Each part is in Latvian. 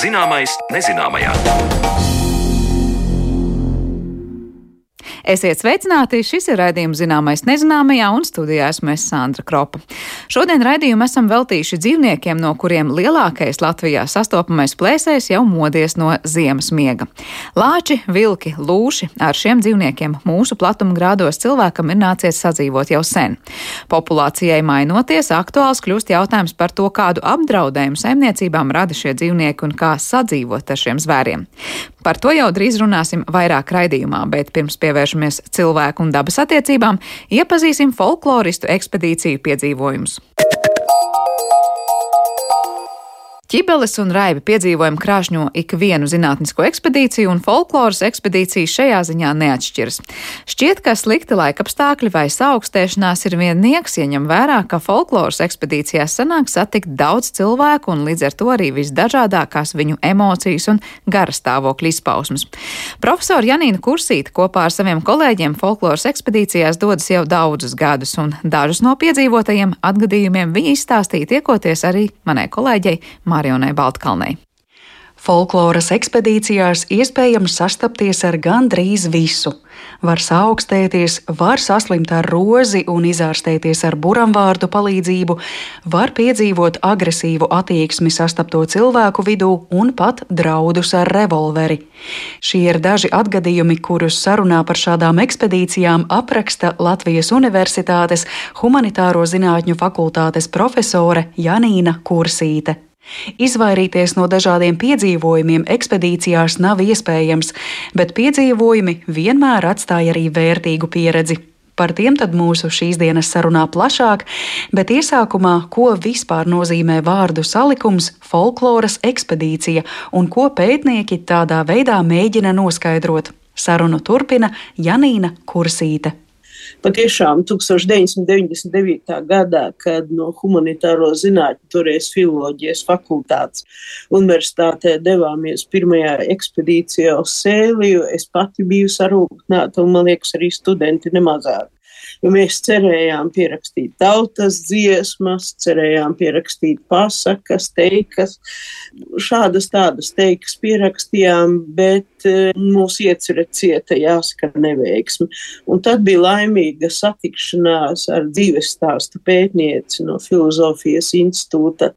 Zināmais nezināmajā. Esiet sveicināti! Šis ir raidījums zināmais nezināmajā un studijā esmu es Sandra Kropa. Šodien raidījumu esam veltījuši dzīvniekiem, no kuriem lielākais Latvijā sastopamais plēsējs jau modies no ziemas miega. Lāči, vilki, lūši ar šiem dzīvniekiem mūsu platuma grādos cilvēkam ir nācies sadzīvot jau sen. Populācijai mainoties, aktuāls kļūst jautājums par to, kādu apdraudējumu saimniecībām rada šie dzīvnieki un kā sadzīvot ar šiem zvēriem. Par to jau drīz runāsim vairāk raidījumā, bet pirms pievēršamies cilvēku un dabas attiecībām, iepazīsim folkloristu ekspedīciju piedzīvojumus. Ķibeles un raibi piedzīvojumi krāšņo ikvienu zinātnisko ekspedīciju, un folkloras ekspedīcija šajā ziņā neatšķiras. Šķiet, ka slikti laikapstākļi vai saaugstēšanās ir viennieks, ja ņem vērā, ka folkloras ekspedīcijās sanāk satikt daudz cilvēku un līdz ar to arī visdažādākās viņu emocijas un gara stāvokļa izpausmes. Profesora Janīna Kursīta kopā ar saviem kolēģiem folkloras ekspedīcijās dodas jau daudzus gadus, un dažus no piedzīvotajiem atgadījumiem viņa izstāstīja tiekoties arī manai kolēģei Mārionai Baltkalnei. Folkloras ekspedīcijās iespējams sastapties ar gandrīz visu. Var saaugstēties, var saslimt ar rozi un izārstēties ar buramvārdu palīdzību, var piedzīvot agresīvu attieksmi sastapto cilvēku vidū un pat draudus ar revolveri. Šie ir daži atgadījumi, kurus sarunā par šādām ekspedīcijām apraksta Latvijas Universitātes Humanitāro zinātņu fakultātes profesore Janīna Kursīte. Izvairīties no dažādiem piedzīvojumiem ekspedīcijās nav iespējams, bet piedzīvojumi vienmēr atstāja arī vērtīgu pieredzi. Par tiem tad mūsu šīs dienas sarunā plašāk, bet iesākumā, ko vispār nozīmē vārdu salikums, folkloras ekspedīcija un ko pētnieki tādā veidā mēģina noskaidrot. Sarunu turpina Janīna Kursīte patiešām 1999. gadā, kad no humanitāro zinātņu, toreiz filoloģijas fakultātes universitātē devāmies pirmajā ekspedīcijā uz Sēliju, es pati biju sarūktināta un, man liekas, arī studenti nemazāk jo mēs cerējām pierakstīt tautas dziesmas, cerējām pierakstīt pasakas, teikas, šādas tādas teikas pierakstījām, bet e, mūs iecerē cieta jāsaka neveiksmi. Un tad bija laimīga satikšanās ar dzīves stāstu pētnieci no Filozofijas institūta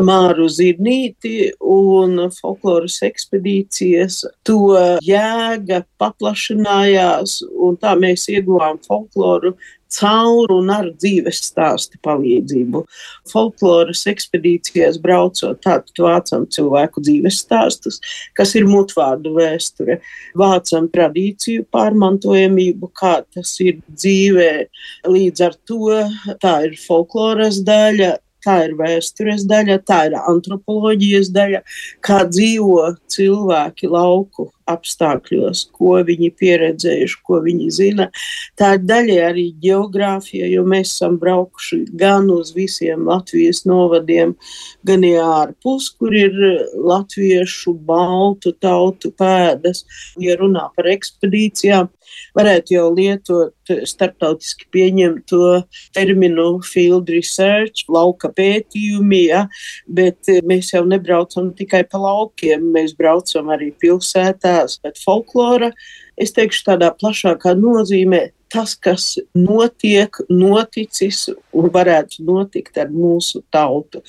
Māru Zirnīti un folkloras ekspedīcijas. To jēga paplašinājās un tā mēs ieguvām folkloru caur un ar dzīves stāstu palīdzību. Folkloras ekspedīcijās braucot, tātad vācam cilvēku dzīves stāstus, kas ir mutvārdu vēsture, vācam tradīciju pārmantojamību, kā tas ir dzīvē. Līdz ar to tā ir folkloras daļa, tā ir vēstures daļa, tā ir antropoloģijas daļa, kā dzīvo cilvēki lauku apstākļos, ko viņi pieredzējuši, ko viņi zina. Tā ir daļai arī geogrāfija, jo mēs esam braukuši gan uz visiem Latvijas novadiem, gan ārpus, kur ir latviešu, baltu tautu pēdas. Ja runā par ekspedīcijām, varētu jau lietot starptautiski pieņemto terminu field research, lauka pētījumi, ja, bet mēs jau nebraucam tikai pa laukiem, mēs braucam arī pilsētā tēls, bet folklora, es teikšu, tādā plašākā nozīmē tas, kas notiek, noticis un varētu notikt ar mūsu tautu,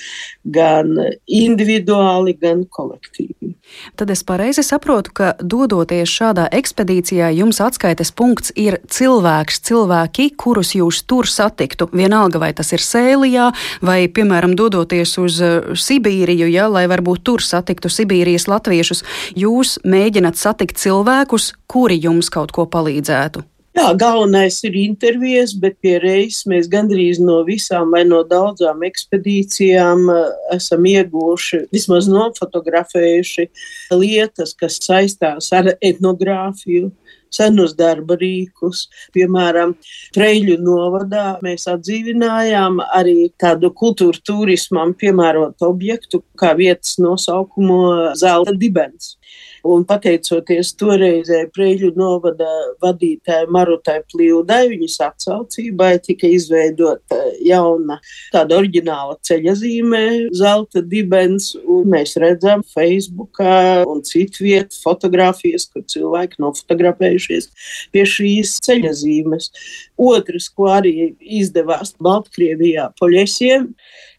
gan individuāli, gan kolektīvi. Tad es pareizi saprotu, ka dodoties šādā ekspedīcijā, jums atskaites punkts ir cilvēks, cilvēki, kurus jūs tur satiktu. Vienalga, vai tas ir Sēlijā, vai, piemēram, dodoties uz uh, Sibīriju, ja, lai varbūt tur satiktu Sibīrijas latviešus, jūs mēģināt satikt cilvēkus, kuri jums kaut ko palīdzētu. Jā, galvenais ir intervijas, bet pie reizes mēs gandrīz no visām vai no daudzām ekspedīcijām eh, esam ieguvuši, vismaz nofotografējuši lietas, kas saistās ar etnogrāfiju senus darba rīkus. Piemēram, Treļu novadā mēs atdzīvinājām arī tādu kultūra turismam piemērotu objektu, kā vietas nosaukumu Zelta dibens. Un pateicoties toreizē Preļu novada vadītāja Marutai Plīvdai, viņas atsaucībai tika izveidota jauna tāda oriģināla ceļazīme, zelta dibens, un mēs redzam Facebookā un citu vietu fotografijas, kur cilvēki nofotografējušies pie šīs ceļazīmes. Otrs, ko arī izdevās Baltkrievijā poļiesiem,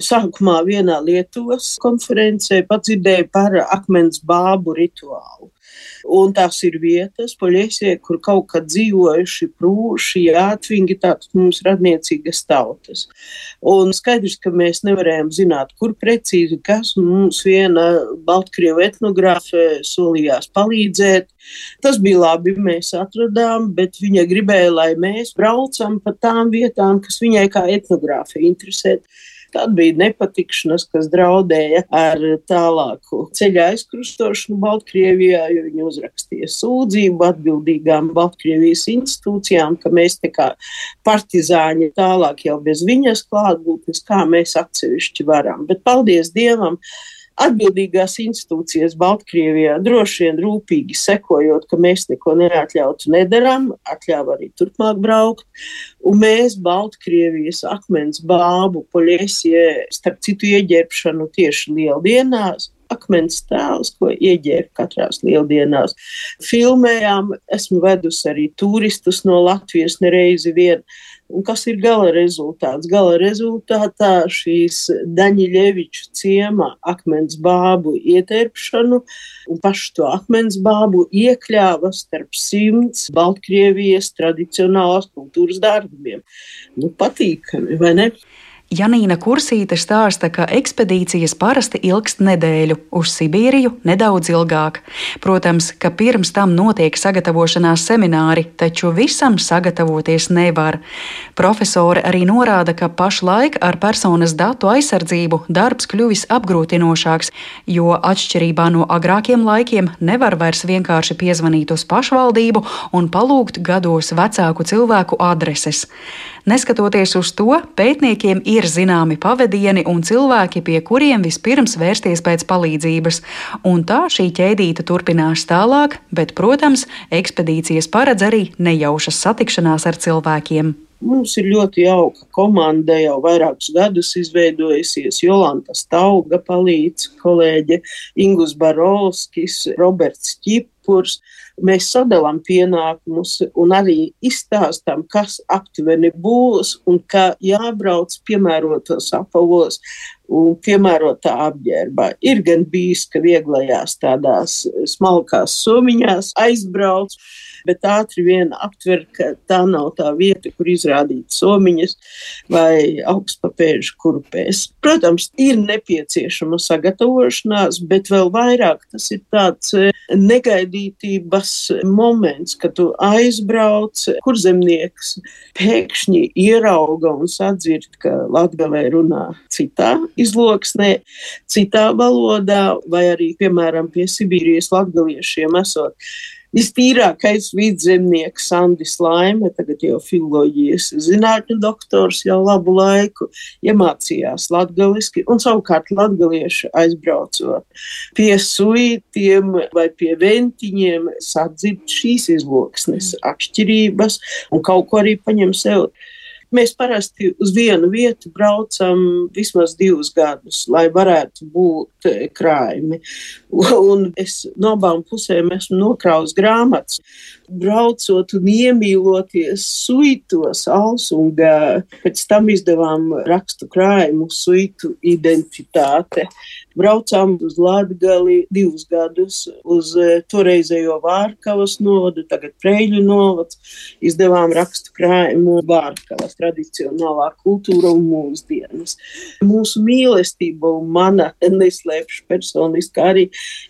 sākumā vienā Lietuvas konferencē padzirdēja par akmens bābu rituālu. Un tās ir vietas, poļiesie, kur kaut kad dzīvojuši prūši, jāatvingi tādas mums radniecīgas tautas. Un skaidrs, ka mēs nevarējām zināt, kur precīzi kas mums viena Baltkrievu etnogrāfe solījās palīdzēt. Tas bija labi, mēs atradām, bet viņa gribēja, lai mēs braucam pa tām vietām, kas viņai kā etnogrāfe interesē. Tad bija nepatikšanas, kas draudēja ar tālāku ceļa aizkrustošanu Baltkrievijā, jo viņi uzrakstīja sūdzību atbildīgām Baltkrievijas institūcijām, ka mēs te kā partizāņi tālāk jau bez viņas klātbūtnes, kā mēs atsevišķi varam. Bet paldies Dievam! Atbildīgās institūcijas Baltkrievijā droši vien rūpīgi sekojot, ka mēs neko neatļautu nedaram, atļāva arī turpmāk braukt. Un mēs Baltkrievijas akmens bābu poļiesie, starp citu ieģērbšanu tieši lieldienās, akmens tēls, ko ieģērba katrās lieldienās. Filmējām, esmu vedusi arī turistus no Latvijas nereizi vien. Un kas ir gala rezultāts? Gala rezultātā šīs Daņiļeviču ciema akmens bābu ietērpšanu un pašu to akmens bābu iekļāva starp simts Baltkrievijas tradicionālās kultūras darbiem. Nu, patīkami, vai ne? Janīna Kursīte stāsta, ka ekspedīcijas parasti ilgst nedēļu, uz Sibīriju nedaudz ilgāk. Protams, ka pirms tam notiek sagatavošanās semināri, taču visam sagatavoties nevar. Profesore arī norāda, ka pašlaik ar personas datu aizsardzību darbs kļuvis apgrūtinošāks, jo atšķirībā no agrākiem laikiem nevar vairs vienkārši piezvanīt uz pašvaldību un palūgt gados vecāku cilvēku adreses. Neskatoties uz to, pētniekiem ir zināmi pavadieni un cilvēki, pie kuriem vispirms vērsties pēc palīdzības, un tā šī ķēdīte turpinās tālāk, bet, protams, ekspedīcijas paredz arī nejaušas satikšanās ar cilvēkiem. Mums ir ļoti jauka komanda, jau vairākus gadus izveidojusies. Jolanta Stauga palīdz, kolēģe Ingus Barovskis, Roberts Čipurs mēs sadalām pienākumus un arī izstāstām, kas aptuveni būs un ka jābrauc piemērotos apavos un piemērotā apģērbā. Ir gan bijis, ka vieglajās tādās smalkās somiņās aizbrauc, bet ātri vien aptver, ka tā nav tā vieta, kur izrādīt somiņas vai augstpapēžu kurpēs. Protams, ir nepieciešama sagatavošanās, bet vēl vairāk tas ir tāds eh, negaidītības moments, kad tu aizbrauc, kur zemnieks pēkšņi ierauga un sadzird, ka latgalē runā citā izloksnē, citā valodā, vai arī, piemēram, pie Sibīrijas latgaliešiem esot Vistīrākais vidzemnieks Sandis Laime, tagad jau filoloģijas zinātņu doktors jau labu laiku, iemācījās latgaliski un savukārt latgalieši aizbraucot pie suitiem vai pie ventiņiem sadzird šīs izloksnes atšķirības un kaut ko arī paņem sev. Mēs parasti uz vienu vietu braucam vismaz divus gadus, lai varētu būt e, krājumi. Un es no abām pusēm esmu nokrauts grāmatas braucot un iemīloties suitos, Alsungā. Pēc tam izdevām rakstu krājumu suitu identitāte. Braucām uz Latgali divus gadus, uz eh, toreizējo Vārkavas novadu, tagad Preļu novads. Izdevām rakstu krājumu Vārkavas tradicionālā kultūra un mūsdienas. Mūsu mīlestība un mana neslēpšu personiski arī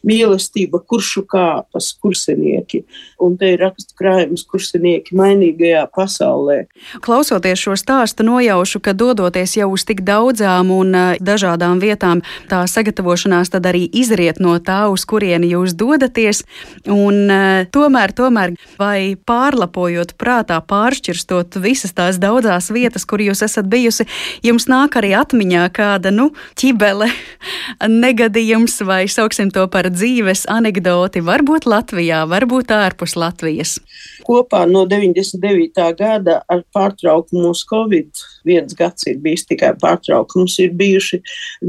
mīlestība kuršu kāpas, kursenieki. Un te ir rakstu krājumus kursinieki mainīgajā pasaulē. Klausoties šo stāstu, nojaušu, ka dodoties jau uz tik daudzām un dažādām vietām, tā sagatavošanās sagatavošanās tad arī izriet no tā, uz kurieni jūs dodaties. Un, uh, tomēr, tomēr, vai pārlapojot prātā, pāršķirstot visas tās daudzās vietas, kur jūs esat bijusi, jums nāk arī atmiņā kāda nu, ķibele, negadījums vai sauksim to par dzīves anekdoti, varbūt Latvijā, varbūt ārpus Latvijas. Kopā no 99. gada ar pārtraukumu uz Covid viens gads ir bijis tikai pārtraukums, ir bijuši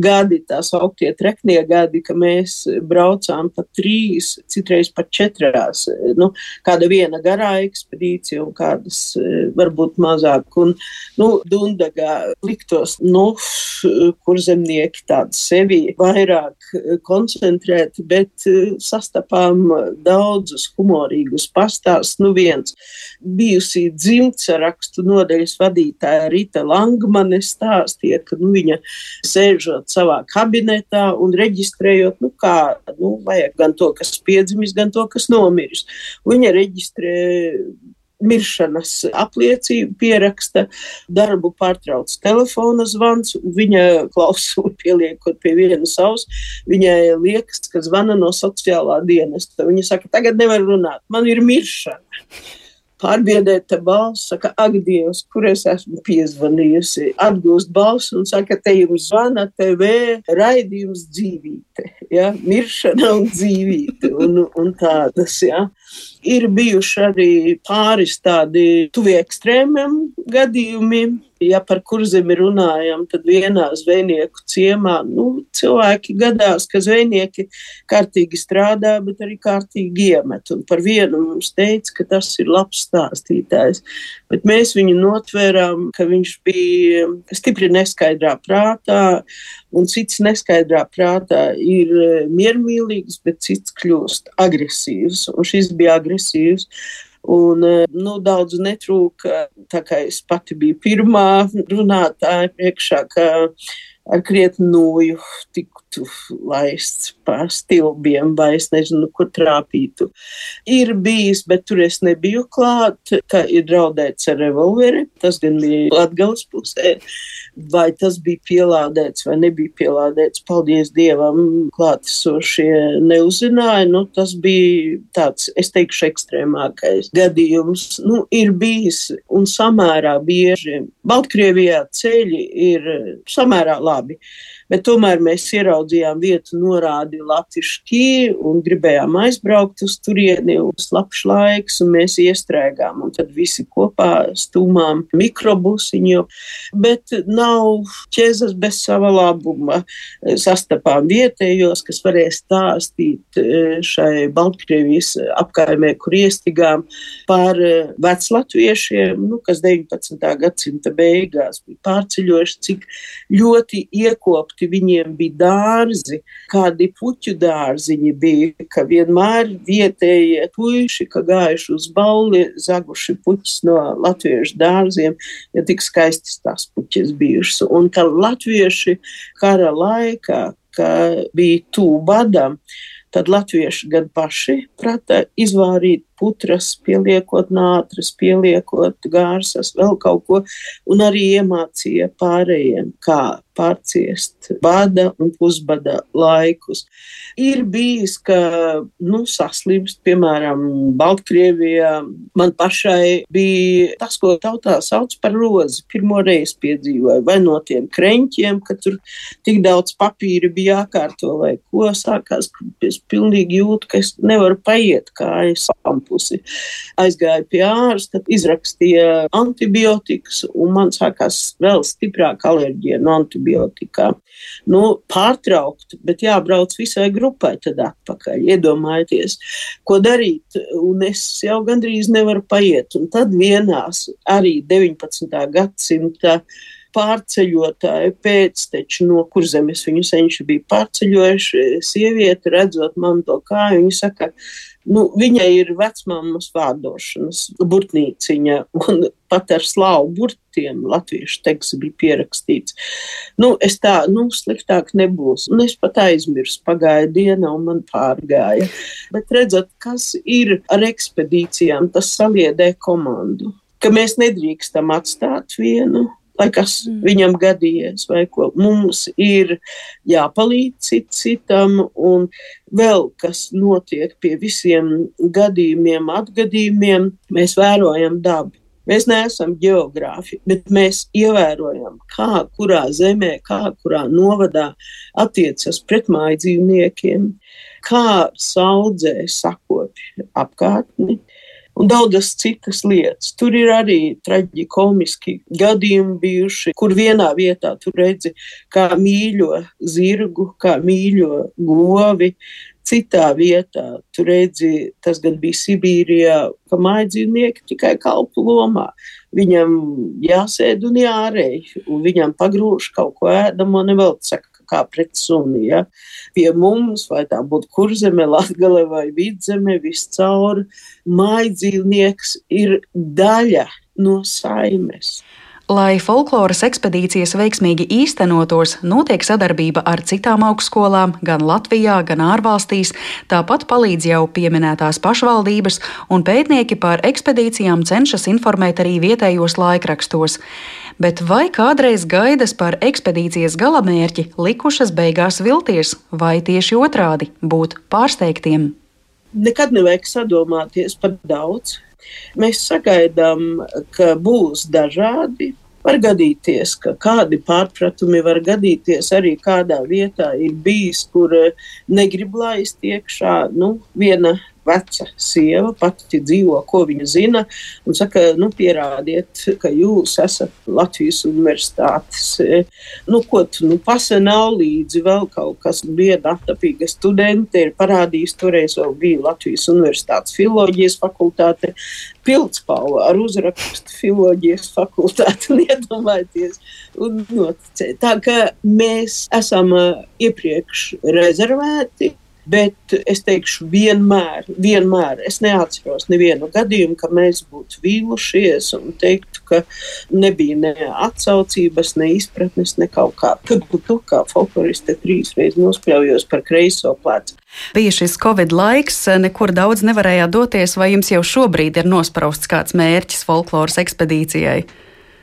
gadi, tās augtie treknie gadi, ka mēs braucām pa trīs, citreiz pat četrās, nu, kāda viena garā ekspedīcija un kādas varbūt mazāk. Un, nu, Dundagā liktos, nu, kur zemnieki tādi sevi vairāk koncentrēti, bet sastapām daudzus humorīgus pastāstus. Nu, viens bijusī dzimtsarakstu nodeļas vadītāja Rita Langmane stāstīja, ka nu, viņa sēžot savā kabinetā un reģistrējot, nu kā, nu, vajag gan to, kas piedzimis, gan to, kas nomiris. Viņa reģistrē miršanas apliecību, pieraksta, darbu pārtrauc telefona zvans, viņa klausuli pieliekot pie vienas auss, viņai liekas, ka zvana no sociālā dienesta. Viņa saka, tagad nevar runāt, man ir miršana pārbiedēta balss, saka, ak, Dievs, kur es esmu piezvanījusi. Atgūst balsu un saka, te jums zvana TV raidījums dzīvīte, ja? miršana un dzīvīte un, un tādas, ja. Ir bijuši arī pāris tādi tuvi ekstrēmiem gadījumiem, ja par kurzemi runājam, tad vienā zvejnieku ciemā nu, cilvēki gadās, ka zvejnieki kārtīgi strādā, bet arī kārtīgi iemet. Un par vienu mums teica, ka tas ir labs stāstītājs. Bet mēs viņu notvērām, ka viņš bija stipri neskaidrā prātā, un cits neskaidrā prātā ir miermīlīgs, bet cits kļūst agresīvs. Un šis bija agresīvs. Un, eh, nu, daudz netrūka, tā kā es pati biju pirmā runātāja priekšā, ka ar krietnu nūju tiktu laists pa stilbiem, vai es nezinu, kur trāpītu. Ir bijis, bet tur es nebiju klāt, ka ir draudēts ar revolveri. Tas gan bija Latgales pusē. Vai tas bija pielādēts vai nebija pielādēts, paldies Dievam, klātesošie neuzzināja. Nu, tas bija tāds, es teikšu, ekstrēmākais gadījums. Nu, ir bijis un samērā bieži. Baltkrievijā ceļi ir samērā labi bet tomēr mēs ieraudzījām vietu norādi Latvišķī un gribējām aizbraukt uz turieni uz labs laiks, un mēs iestrēgām, un tad visi kopā stūmām mikrobusiņu, bet nav ķezas bez sava labuma. Sastapām vietējos, kas varēja stāstīt e, šai Baltkrievijas apkaimē, kur iestigām par e, veclatviešiem, nu, kas 19. gadsimta beigās bija pārceļojuši, cik ļoti iekopt augti, viņiem bija dārzi, kādi puķu dārziņi bija, ka vienmēr vietējie puiši, ka gājuši uz balli, zaguši puķus no latviešu dārziem, ja tik skaistas tās puķis bijušas. Un ka latvieši kara laikā, ka bija tū badam, tad latvieši gan paši prata izvārīt putras, pieliekot nātras, pieliekot gārsas, vēl kaut ko, un arī iemācīja pārējiem, kā pārciest bada un pusbada laikus. Ir bijis, ka nu, saslimst, piemēram, Baltkrievijā. Man pašai bija tas, ko tautā sauc par rozi. Pirmo reizi piedzīvoju, vai no tiem kreņķiem, ka tur tik daudz papīra bija jākārto, vai ko sākās. Es pilnīgi jūtu, ka es nevaru paiet kājas pusi. Aizgāju pie ārsta, izrakstīja antibiotikas, un man sākās vēl stiprāka alerģija no antibiotikām. Nu, pārtraukt, bet jābrauc visai grupai tad atpakaļ. Iedomājieties, ko darīt, un es jau gandrīz nevaru paiet. Un tad vienās arī 19. gadsimta pārceļotāju pēcteči, no kurzemes viņu senči bija pārceļojuši. Sieviete, redzot man to kāju, viņa saka, nu, viņai ir vecmāmas vārdošanas burtnīciņa, un pat ar slāvu burtiem latviešu teksts bija pierakstīts. Nu, es tā, nu, sliktāk nebūs. Un es pat aizmirsu, pagāja diena, un man pārgāja. Bet redzat, kas ir ar ekspedīcijām, tas saliedē komandu. Ka mēs nedrīkstam atstāt vienu, lai kas mm. viņam gadījies, vai ko mums ir jāpalīdz cit citam, un vēl kas notiek pie visiem gadījumiem, atgadījumiem, mēs vērojam dabu. Mēs neesam geogrāfi, bet mēs ievērojam, kā kurā zemē, kā kurā novadā attiecas pret māju dzīvniekiem, kā saudzē sakopja apkārtni un daudzas citas lietas. Tur ir arī traģiski gadījumi bijuši, kur vienā vietā tu redzi, kā mīļo zirgu, kā mīļo govi. Citā vietā tu redzi, tas gan bija Sibīrijā, ka mājdzīvnieki tikai kalpu lomā. Viņam jāsēd un jārēj, un viņam pagrūž kaut ko ēdamo, nevelc saka, kā pret suni. Ja? Pie mums, vai tā būtu kurzeme, latgale vai vidzeme, viscaur, mājdzīvnieks ir daļa no saimes. Lai folkloras ekspedīcijas veiksmīgi īstenotos, notiek sadarbība ar citām augstskolām gan Latvijā, gan ārvalstīs. Tāpat palīdz jau pieminētās pašvaldības, un pētnieki par ekspedīcijām cenšas informēt arī vietējos laikrakstos bet vai kādreiz gaidas par ekspedīcijas galamērķi likušas beigās vilties, vai tieši otrādi - būt pārsteigtiem? Nekad nevajag sadomāties par daudz. Mēs sagaidām, ka būs dažādi Var gadīties, ka kādi pārpratumi var gadīties arī kādā vietā ir bijis, kur negrib laist iekšā nu, viena veca sieva, pati dzīvo, ko viņa zina, un saka, nu, pierādiet, ka jūs esat Latvijas universitātes, eh, nu, ko tu, nu, pasa nav līdzi vēl kaut kas, viena attapīga studente ir parādījis, toreiz vēl bija Latvijas universitātes filoloģijas fakultāte, pildspalva ar uzrakstu filoloģijas fakultāti un iedomājieties un noticēt. Tā ka mēs esam iepriekš rezervēti. Bet es teikšu, vienmēr, vienmēr es neatceros nevienu gadījumu, ka mēs būtu vīlušies un teiktu, ka nebija ne atsaucības, ne izpratnes, ne kaut kā. Tad tu kā folkloriste trīs reizes nospļaujos par kreiso plecu. Bija šis Covid laiks, nekur daudz nevarējāt doties, vai jums jau šobrīd ir nosprausts kāds mērķis folkloras ekspedīcijai?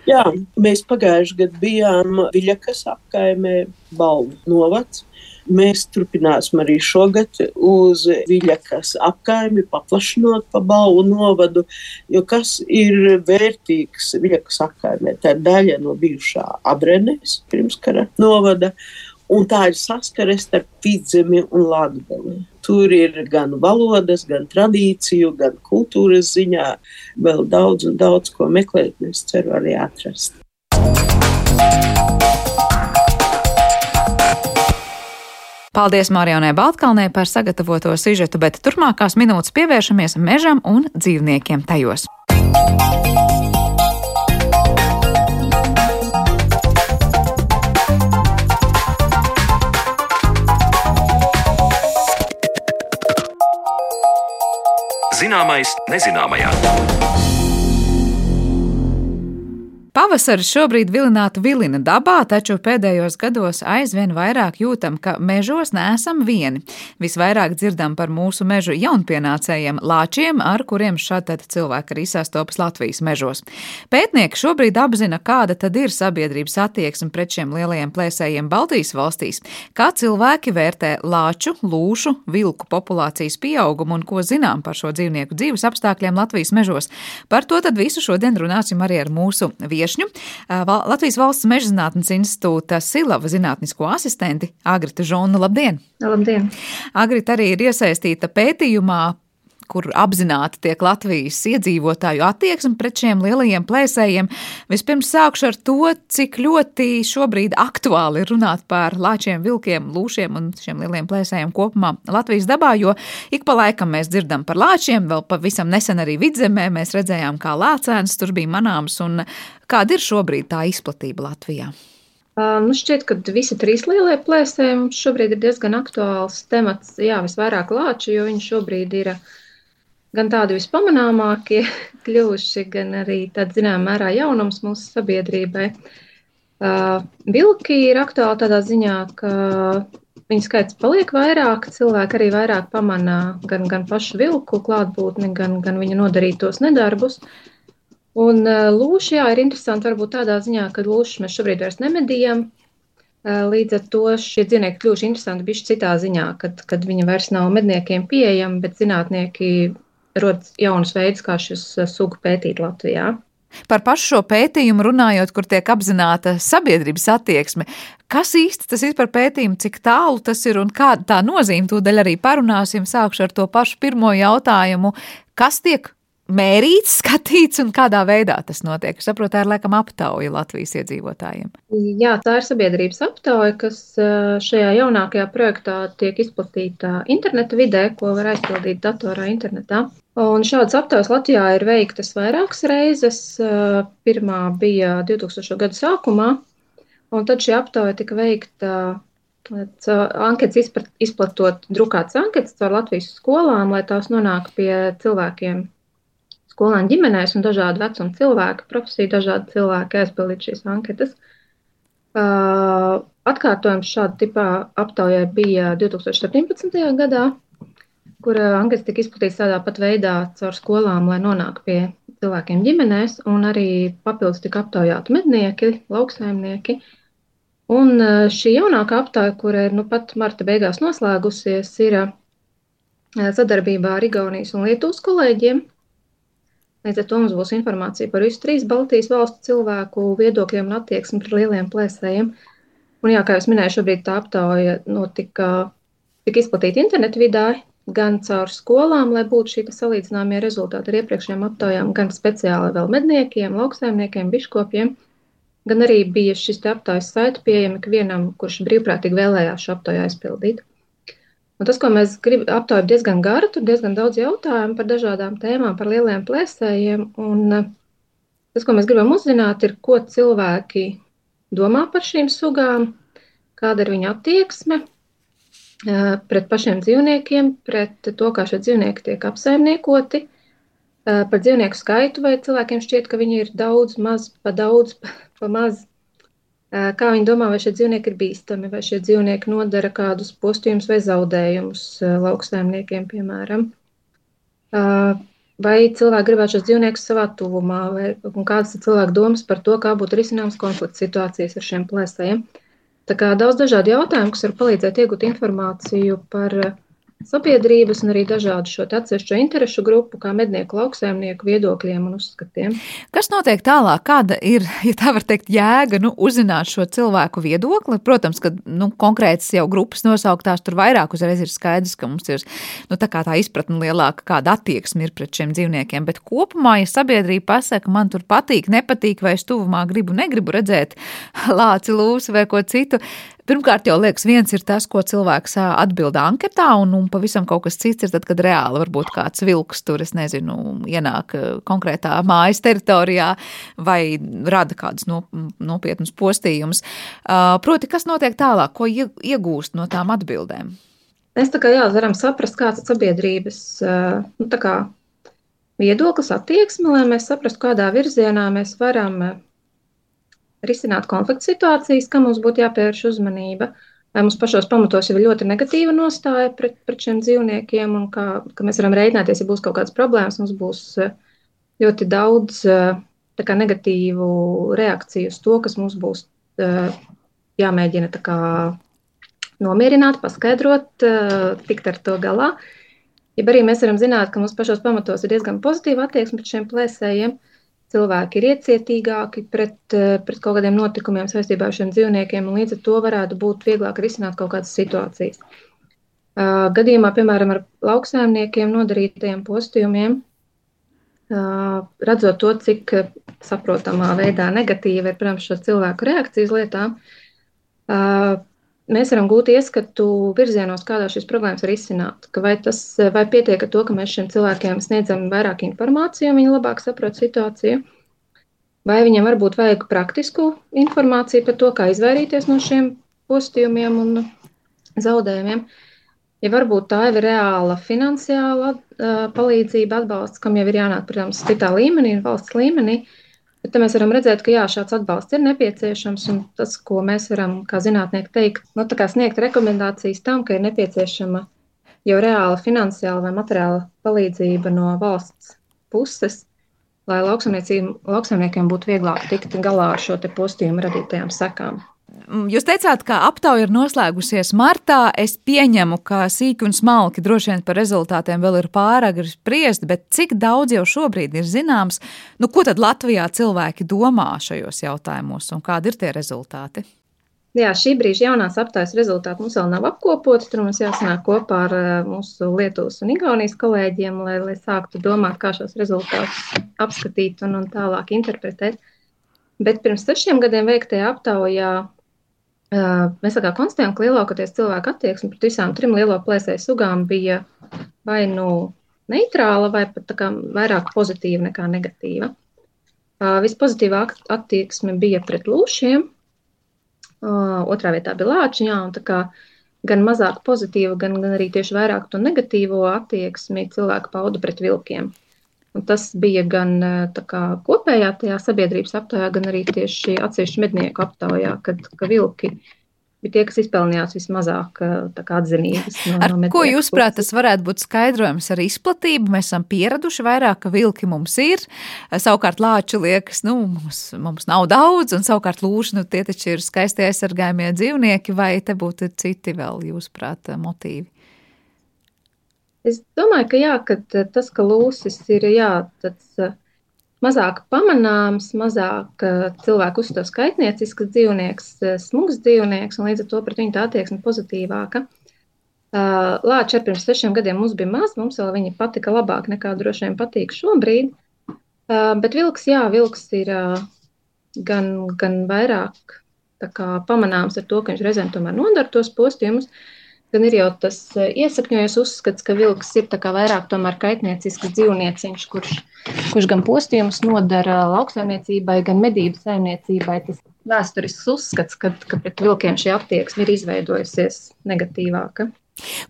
Jā, mēs pagājušajā gadā bijām Viļakas apkaimē, Balvu novads. Mēs turpināsim arī šogad uz Viļakas apkaimi, paplašinot pa Balvu novadu, jo kas ir vērtīgs Viļakas apkaimē? Tā ir daļa no bijušā Abrenes pirmskara novada, Un tā ir saskare starp vidzemi un latgali. Tur ir gan valodas, gan tradīciju, gan kultūras ziņā vēl daudz un daudz ko meklēt. Es ceru arī atrast. Paldies Marionai Baltkalnē par sagatavoto sižetu, bet turpmākās minūtes pievēršamies mežam un dzīvniekiem tajos. Zināmais nezināmajā. Pavasaris šobrīd vilinātu vilina dabā, taču pēdējos gados aizvien vairāk jūtam, ka mežos neesam vieni. Visvairāk dzirdam par mūsu mežu jaunpienācējiem lāčiem, ar kuriem šādi cilvēki arī sastopas Latvijas mežos. Pētnieki šobrīd apzina, kāda tad ir sabiedrības attieksme pret šiem lielajiem plēsējiem Baltijas valstīs, kā cilvēki vērtē lāču, lūšu, vilku populācijas pieaugumu un ko zinām par šo dzīvnieku dzīves apstākļiem Latvijas mežos. Par to tad visu šodien runāsim arī ar mūsu viesu viešņu, Latvijas Valsts Mežzinātnes institūta Silava zinātnisko asistenti Agrita Žonu. Labdien! Labdien! Agrita arī ir iesaistīta pētījumā kur apzināti tiek Latvijas iedzīvotāju attieksme pret šiem lielajiem plēsējiem. Vispirms sākšu ar to, cik ļoti šobrīd aktuāli ir runāt par lāčiem, vilkiem, lūšiem un šiem lielajiem plēsējiem kopumā Latvijas dabā, jo ik pa laikam mēs dzirdam par lāčiem, vēl pavisam nesen arī vidzemē mēs redzējām, kā lācēns tur bija manāms un kāda ir šobrīd tā izplatība Latvijā. Nu šķiet, ka visi trīs lielie plēsēji mums šobrīd ir diezgan aktuāls temats. Jā, visvairāk lāču, jo viņi šobrīd ir uh, gan tādi vispamanāmākie kļuvuši, gan arī tāds zināmā mērā jaunums mūsu sabiedrībai. Uh, vilki ir aktuāli tādā ziņā, ka viņu skaits paliek vairāk, cilvēki arī vairāk pamanā gan, gan pašu vilku klātbūtni, gan, gan viņa nodarītos nedarbus. Un lūši, jā, ir interesanti varbūt tādā ziņā, ka lūšus mēs šobrīd vairs nemedījam. Līdz ar to šie dzīvnieki kļuvuši interesanti bišķi citā ziņā, kad, kad viņi vairs nav medniekiem pieejami, bet zinātnieki rod jaunus veidus, kā šis sugu pētīt Latvijā. Par pašu šo pētījumu runājot, kur tiek apzināta sabiedrības attieksme, kas īsti tas ir par pētījumu, cik tālu tas ir un kāda tā nozīme, tūdaļ arī parunāsim. Sākšu ar to pašu pirmo jautājumu. Kas tiek mērīts, skatīts un kādā veidā tas notiek? Es saprotu, tā ir laikam aptauja Latvijas iedzīvotājiem. Jā, tā ir sabiedrības aptauja, kas šajā jaunākajā projektā tiek izplatīta interneta vidē, ko var aizpildīt datorā internetā. Un šādas aptaujas Latvijā ir veiktas vairākas reizes. Pirmā bija 2000. gada sākumā, un tad šī aptauja tika veikta anketas izplatot drukātas anketas caur Latvijas skolām, lai tās nonāk pie cilvēkiem skolēnu ģimenēs un dažādu vecumu cilvēku, profesiju dažādi cilvēki aizpildīt šīs anketas. Uh, atkārtojums šāda tipā aptaujai bija 2017. gadā, kur anketas tika izplatītas tādā pat veidā caur skolām, lai nonāktu pie cilvēkiem ģimenēs, un arī papildus tika aptaujāti mednieki, lauksaimnieki. Un šī jaunākā aptauja, kura ir nu pat marta beigās noslēgusies, ir sadarbībā ar Igaunijas un Lietuvas kolēģiem, Līdz ar to mums būs informācija par visu trīs Baltijas valstu cilvēku viedokļiem un attieksmi pret lieliem plēsējiem. Un, jā, kā jau minēju, šobrīd tā aptauja notika, tika izplatīta internetu vidē, gan caur skolām, lai būtu šī salīdzināmie rezultāti ar iepriekšējām aptaujām, gan speciāli vēl medniekiem, lauksaimniekiem, biškopiem. Gan arī bija šis aptaujas saiti pieejami ikvienam, kurš brīvprātīgi vēlējās šo aptauju aizpildīt. Un tas, ko mēs gribam, aptauja diezgan garu, tur diezgan daudz jautājumu par dažādām tēmām, par lieliem plēsējiem. Un eh, tas, ko mēs gribam uzzināt, ir, ko cilvēki domā par šīm sugām, kāda ir viņa attieksme eh, pret pašiem dzīvniekiem, pret to, kā šie dzīvnieki tiek apsaimniekoti, eh, par dzīvnieku skaitu, vai cilvēkiem šķiet, ka viņi ir daudz, maz, pa daudz, pa maz Kā viņi domā, vai šie dzīvnieki ir bīstami, vai šie dzīvnieki nodara kādus postījumus vai zaudējumus lauksaimniekiem, piemēram. Vai cilvēki gribētu šos dzīvniekus savā tuvumā, vai kādas ir cilvēku domas par to, kā būtu risināmas konflikta situācijas ar šiem plēsējiem. Tā kā daudz dažādu jautājumu, kas var palīdzēt iegūt informāciju par uh, sabiedrības un arī dažādu šo atsevišķo interešu grupu, kā mednieku lauksaimnieku viedokļiem un uzskatiem. Kas notiek tālāk? Kāda ir, ja tā var teikt, jēga nu, uzzināt šo cilvēku viedokli? Protams, ka nu, konkrētas jau grupas nosauktās tur vairāk uzreiz ir skaidrs, ka mums ir nu, tā, tā izpratne lielāka, kāda attieksme ir pret šiem dzīvniekiem. Bet kopumā, ja sabiedrība pasaka, man tur patīk, nepatīk, vai es tuvumā gribu, negribu redzēt lāci, lūsu vai ko citu, Pirmkārt, jau liekas, viens ir tas, ko cilvēks atbild anketā, un, un pavisam kas cits ir tad, kad reāli varbūt kāds vilks tur, es nezinu, ienāk konkrētā mājas teritorijā vai rada kādus nopietnus postījumus. Proti, kas notiek tālāk, ko iegūst no tām atbildēm? Mēs tā kā jā, varam saprast, kāds ir sabiedrības nu, kā, viedoklis, attieksme, lai mēs saprastu, kādā virzienā mēs varam risināt konflikta situācijas, kam mums būtu jāpievērš uzmanība. Vai mums pašos pamatos jau ir ļoti negatīva nostāja pret, pret šiem dzīvniekiem, un kā, ka mēs varam rēķināties, ja būs kaut kādas problēmas, mums būs eh, ļoti daudz eh, kā, negatīvu reakciju uz to, kas mums būs eh, jāmēģina kā, nomierināt, paskaidrot, tikt ar to galā. Ja arī mēs varam zināt, ka mums pašos pamatos ir diezgan pozitīva attieksme pret šiem plēsējiem, cilvēki ir iecietīgāki pret, eh, pret kaut kādiem notikumiem saistībā ar šiem dzīvniekiem, un līdz ar to varētu būt vieglāk risināt kaut kādas situācijas. Gadījumā, piemēram, ar lauksaimniekiem nodarītajiem postījumiem, redzot to, cik saprotamā veidā negatīva ir, protams, šo cilvēku reakcijas lietām, mēs varam gūt ieskatu virzienos, kādā šīs problēmas var izsināt. Vai, tas, vai pietiek ar to, ka mēs šiem cilvēkiem sniedzam vairāk informāciju, un viņi labāk saprot situāciju, vai viņiem varbūt vajag praktisku informāciju par to, kā izvairīties no šiem postījumiem un zaudējumiem. Ja varbūt tā ir reāla finansiāla uh, palīdzība, atbalsts, kam jau ir jānāk, protams, citā līmenī, valsts līmenī, uh, Bet mēs varam redzēt, ka jā, šāds atbalsts ir nepieciešams, tas, ko mēs varam kā zinātnieki teikt, nu, sniegt rekomendācijas tam, ka ir nepieciešama jau reāla finansiāla vai materiāla palīdzība no valsts puses, lai lauksaimniekiem būtu vieglāk tikt galā ar šo postījumu radītajām sekām. Mm, jūs teicāt, ka aptauja ir noslēgusies martā. Es pieņemu, ka sīki un smalki droši vien par rezultātiem vēl ir pāragri spriest, bet cik daudz jau šobrīd ir zināms, nu, ko tad Latvijā cilvēki domā šajos jautājumos un kādi ir tie rezultāti? Jā, šī brīža jaunās aptaujas rezultāti mums vēl nav apkopoti. Tur mums jāsanāk kopā ar eh, mūsu Lietuvas un Igaunijas kolēģiem, lai, lai sāktu domāt, kā šos rezultātus apskatīt un, un tālāk interpretēt. Bet pirms sešiem gadiem veiktajā aptaujā Mēs konstatējam, ka lielākoties cilvēku attieksme pret visām trim lielo plēsēju sugām bija vai nu neitrāla, vai pat vairāk pozitīva nekā negatīva. Vispozitīvāk attieksme bija pret lūšiem, otrā vietā bija lāčiņā, un gan mazāk pozitīva, gan, gan arī tieši vairāk to negatīvo attieksmi cilvēki pauda pret vilkiem. Un tas bija gan kā, kopējā tajā sabiedrības aptaujā, gan arī tieši atsevišķu mednieku aptaujā, kad ka vilki bija tie, kas izpelnījās vismazāk atzinības. No, ar no ko jūs prāt, tas varētu būt skaidrojums ar izplatību? Mēs esam pieraduši vairāk, ka vilki mums ir, savukārt lāči liekas, nu, mums, mums nav daudz, un savukārt lūši, nu, tie taču ir skaisti aizsargājumie dzīvnieki, vai te būtu citi vēl, jūs prāt, motīvi? Es domāju, ka, jā, ka tas, ka lūsis ir jā, tāds mazāk pamanāms, mazāk cilvēku uzstāv skaitniecisks dzīvnieks, smags dzīvnieks, un līdz ar to pret viņu tā attieksme pozitīvāka. Lāči ar pirms sešiem gadiem mums bija maz, mums vēl viņi patika labāk nekā droši vien patīk šobrīd. Bet vilks, jā, vilks ir gan, gan vairāk pamanāms ar to, ka viņš reizēm tomēr nodara tos postījumus, gan ir jau tas eh, iesakņojies uzskats, ka vilks ir vairāk tomēr kaitniecisks dzīvnieciņš, kurš, kurš gan postījumus nodara lauksaimniecībai, gan medību saimniecībai. Tas vēsturisks uzskats, ka, ka pret vilkiem šī attieksme ir izveidojusies negatīvāka.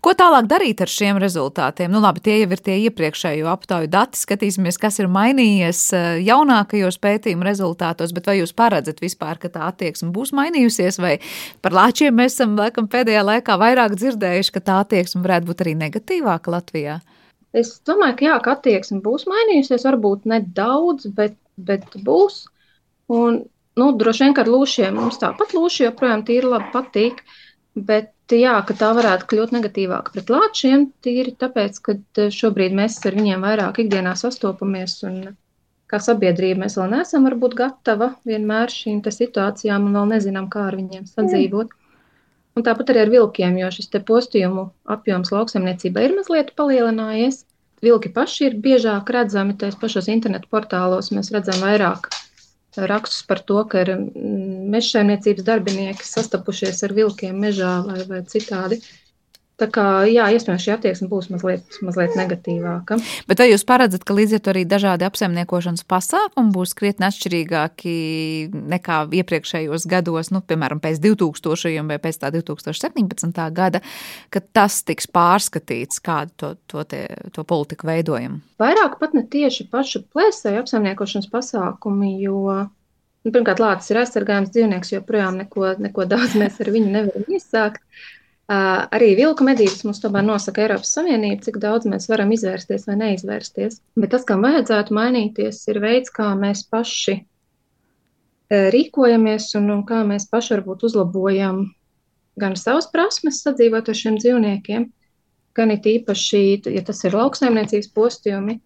Ko tālāk darīt ar šiem rezultātiem? Nu, labi, tie jau ir tie iepriekšējo aptauju dati. Skatīsimies, kas ir mainījies eh, jaunākajos pētījumu rezultātos, bet vai jūs paredzat vispār, ka tā attieksme būs mainījusies, vai par lāčiem mēs esam laikam pēdējā laikā vairāk dzirdējuši, ka tā attieksme varētu būt arī negatīvāka Latvijā? Es domāju, ka jā, ka attieksme būs mainījusies, varbūt nedaudz, bet, bet būs. Un, nu, droši vien, ka ar lūšiem mums tāpat lūši joprojām tīri labi patīk. Uh, Bet jā, ka tā varētu kļūt negatīvāka pret lāčiem, tīri tāpēc, ka e, šobrīd mēs ar viņiem vairāk ikdienā sastopamies kā sabiedrība mēs vēl neesam varbūt gatava vienmēr šīm situācijām un vēl nezinām, kā ar viņiem sadzīvot. Un tāpat arī ar vilkiem, jo šis postījumu apjoms lauksaimniecībā ir mazliet palielinājies. Vilki paši ir biežāk redzami, tais pašos internetu portālos mēs redzam vairāk rakstus par to, ka ir mm, mežsaimniecības darbinieki sastapušies ar vilkiem mežā vai, vai citādi. Tā kā, jā, iespējams, šī attieksme būs mazliet, mazliet negatīvāka. Bet vai jūs paredzat, ka līdz ar to arī dažādi apsaimniekošanas pasākumi būs krietni atšķirīgāki nekā iepriekšējos gados, nu, piemēram, pēc 2000 vai pēc tā 2017. gada, ka tas tiks pārskatīts, kādu to, to, te, to politiku veidojam? Vairāk pat ne tieši pašu plēsēju apsaimniekošanas pasākumi, jo Nu, pirmkārt, lācis ir aizsargājams dzīvnieks, joprojām neko, neko daudz mēs ar viņu nevaram iesākt. Arī vilku medības mums tomēr nosaka Eiropas Savienība, cik daudz mēs varam izvērsties vai neizvērsties. Bet tas, kam vajadzētu mainīties, ir veids, kā mēs paši rīkojamies un, un kā mēs paši varbūt uzlabojam gan savas prasmes sadzīvot ar šiem dzīvniekiem, gan it īpaši, ja tas ir lauksaimniecības postījumi,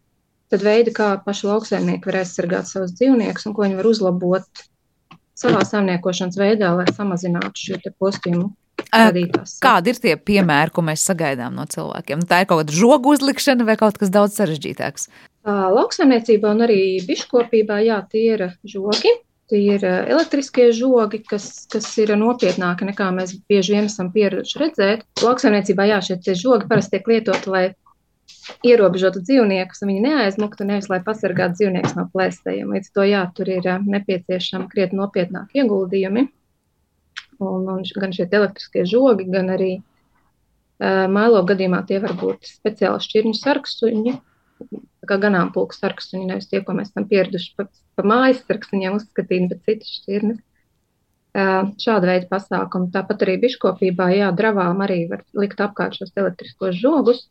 tad veidi, kā paši lauksaimnieki var aizsargāt savus dzīvniekus un ko viņi var uzlabot savā saimniekošanas veidā, lai samazinātu šo postījumu radītās. Kādi ir tie piemēri, ko mēs sagaidām no cilvēkiem? Tā ir kaut kāda žogu uzlikšana vai kaut kas daudz sarežģītāks? Lauksaimniecībā un arī biškopībā, jā, tie ir žogi. Tie ir elektriskie žogi, kas, kas ir nopietnāki nekā mēs bieži vien esam pieraduši redzēt. Lauksaimniecībā, jā, šie žogi parasti tiek lietoti, lai ierobežotu dzīvniekus, un viņi neaizmuktu, nevis lai pasargātu dzīvniekus no plēstējiem. Līdz to, jā, tur ir nepieciešami krietni nopietnāki ieguldījumi un, un gan šie elektriskie žogi, gan arī uh, mailo gadījumā tie var būt speciāli šķirņu sarksuņi, kā ganāmpulku sarksuņi, nevis tie, ko mēs esam pieraduši pa, pa mājas sarksuņiem uzskatīt, bet citas šķirnes. Uh, šāda veida pasākumi. Tāpat arī biškopībā, jā, dravām arī var likt apkārt šos elektriskos žogus.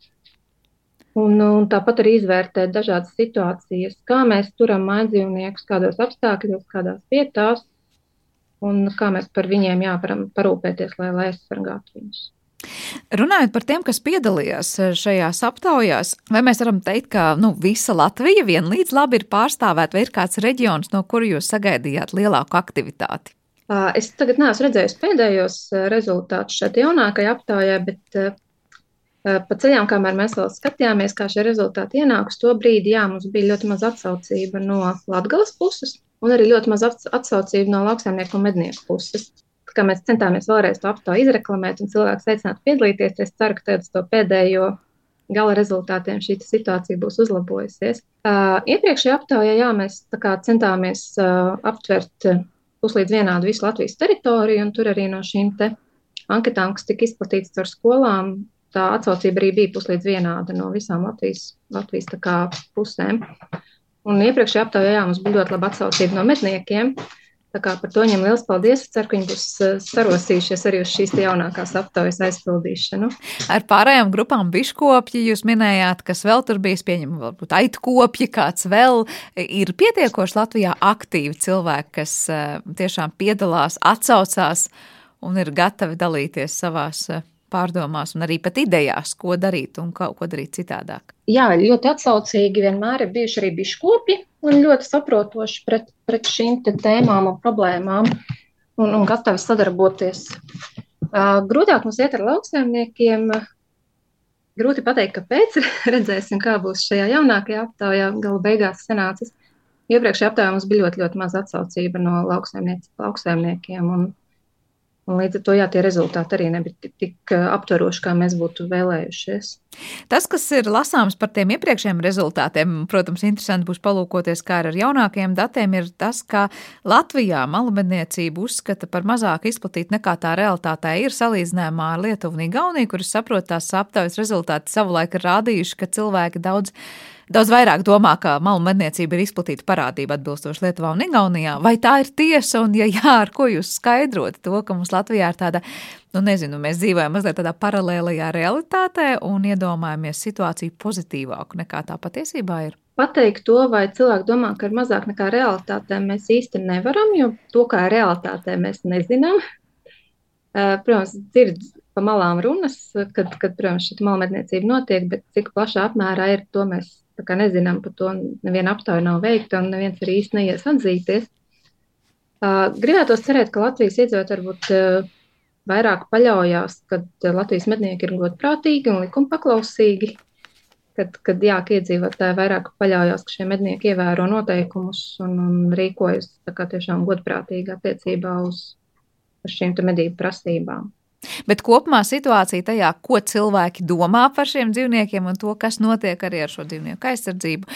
Un, un tāpat arī izvērtēt dažādas situācijas, kā mēs turam mājdzīvniekus, kādos apstākļos, kādās vietās, un kā mēs par viņiem jāparam parūpēties, lai, lai aizsargātu viņus. Runājot par tiem, kas piedalījās šajās aptaujās, vai mēs varam teikt, ka nu, visa Latvija vienlīdz labi ir pārstāvēta, vai ir kāds reģions, no kura jūs sagaidījāt lielāku aktivitāti? Es tagad neesmu redzējis pēdējos rezultātus šeit jaunākajā aptaujā, bet pa ceļām, kamēr mēs vēl skatījāmies, kā šie rezultāti ienāks, to brīdi, jā, mums bija ļoti maz atsaucība no Latgales puses un arī ļoti maz atsaucība no lauksaimnieku un mednieku puses kā mēs centāmies vēlreiz to aptauju izreklamēt un cilvēks aicināt piedalīties, es ceru, ka pēc to pēdējo gala rezultātiem šī situācija būs uzlabojusies. Uh, iepriekšējā aptaujā jā, mēs centāmies uh, aptvert puslīdz vienādu visu Latvijas teritoriju, un tur arī no šīm anketām, kas tika izplatītas ar skolām, tā atsaucība arī bija puslīdz vienāda no visām Latvijas, Latvijas pusēm. Un iepriekšējā aptaujā jā, mums bija ļoti laba atsaucība no medniekiem. Tā kā par to viņam liels paldies. Es ceru, ka viņi būs eh, sarosījušies arī uz šīs jaunākās aptaujas aizpildīšanu. Ar pārējām grupām biškopji jūs minējāt, kas vēl tur bijis, pieņem, varbūt aitkopji, kāds vēl ir pietiekoši Latvijā aktīvi cilvēki, kas eh, tiešām piedalās, atsaucās un ir gatavi dalīties savās eh, pārdomās un arī pat idejās, ko darīt un ko, ko darīt citādāk. Jā, ļoti atsaucīgi vienmēr ir bijuši arī biškopi un ļoti saprotoši pret, pret šīm tēmām un problēmām un, un gatavi sadarboties. Uh, grūtāk mums iet ar lauksaimniekiem. Grūti pateikt, kāpēc. Redzēsim, kā būs šajā jaunākajā aptaujā. Gala beigās sanācis. Iepriekšējā aptaujā mums bija ļoti, ļoti maz atsaucība no lauksaimniekiem. Un, līdz ar to jā, tie rezultāti arī nebija tik, tik aptveroši, kā mēs būtu vēlējušies. Tas, kas ir lasāms par tiem iepriekšējiem rezultātiem, protams, interesanti būs palūkoties, kā ar jaunākajiem datiem, ir tas, ka Latvijā malumedniecību uzskata par mazāk izplatītu nekā tā realitātē ir salīdzinājumā ar Lietuvu un Igauniju, kuras saprot tās aptaujas rezultāti savulaik ir rādījuši, ka cilvēki daudz daudz vairāk domā, ka malu medniecība ir izplatīta parādība atbilstoši Lietuvā un Igaunijā. Vai tā ir tiesa, un ja jā, ar ko jūs skaidrot to, ka mums Latvijā ir tāda, nu nezinu, mēs dzīvojam mazliet tādā paralēlajā realitātē un iedomājamies situāciju pozitīvāku nekā tā patiesībā ir? Pateikt to, vai cilvēki domā, ka ir mazāk nekā realitātē, mēs īsti nevaram, jo to, kā ir realitātē, mēs nezinām. Protams, dzird pa malām runas, kad, kad protams, šī malmedniecība notiek, bet cik plašā apmērā ir, to mēs nezinām par to, neviena aptauja nav veikta un neviens arī īsti neies atzīties. Gribētos cerēt, ka Latvijas iedzīvotāji varbūt vairāk paļaujās, ka Latvijas mednieki ir godprātīgi un likumpaklausīgi, kad, kad jā, ka iedzīvotāji vairāk paļaujās, ka šie mednieki ievēro noteikumus un, un rīkojas tiešām godprātīgi attiecībā uz, uz šīm medību prasībām. Bet kopumā situācija tajā, ko cilvēki domā par šiem dzīvniekiem un to, kas notiek arī ar šo dzīvnieku aizsardzību,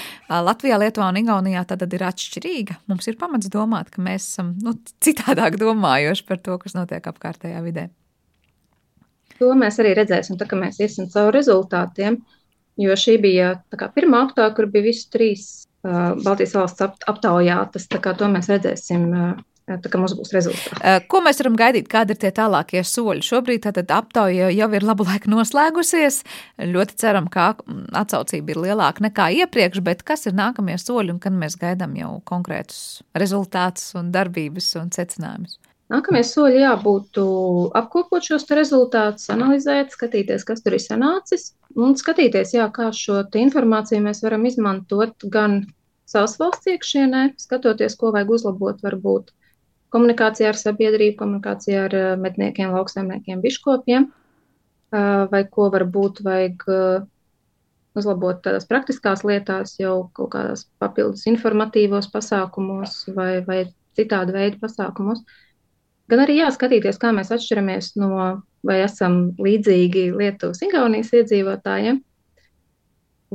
Latvijā, Lietuvā un Igaunijā tad ir atšķirīga. Mums ir pamats domāt, ka mēs esam nu, citādāk domājoši par to, kas notiek apkārtējā vidē. To mēs arī redzēsim, tā, kad mēs iesim cauri rezultātiem, jo šī bija kā, pirmā aptauja, kur bija visi trīs uh, Baltijas valsts aptaujātas, tā kā to mēs redzēsim uh, Tā kā mums būs rezultāti. Ko mēs varam gaidīt? Kādi ir tie tālākie soļi? Šobrīd tātad aptauja jau ir labu laiku noslēgusies. Ļoti ceram, ka atsaucība ir lielāka nekā iepriekš, bet kas ir nākamie soļi un kad mēs gaidām jau konkrētus rezultātus un darbības un secinājumus? Nākamie soļi jābūt apkopot šos rezultātus, analizēt, skatīties, kas tur ir sanācis, un skatīties, jā, kā šo informāciju mēs varam izmantot gan savas valsts iekšienē, skatoties, ko vajag uzlabot, varbūt komunikācijā ar sabiedrību, komunikācijā ar eh, medniekiem, lauksaimniekiem, biškopiem, eh, vai ko varbūt vajag eh, uzlabot tādās praktiskās lietās, jau kaut kādās papildus informatīvos pasākumos vai, vai citāda veida pasākumos. Gan arī jāskatīties, kā mēs atšķiramies no vai esam līdzīgi Lietuvas, Igaunijas iedzīvotājiem.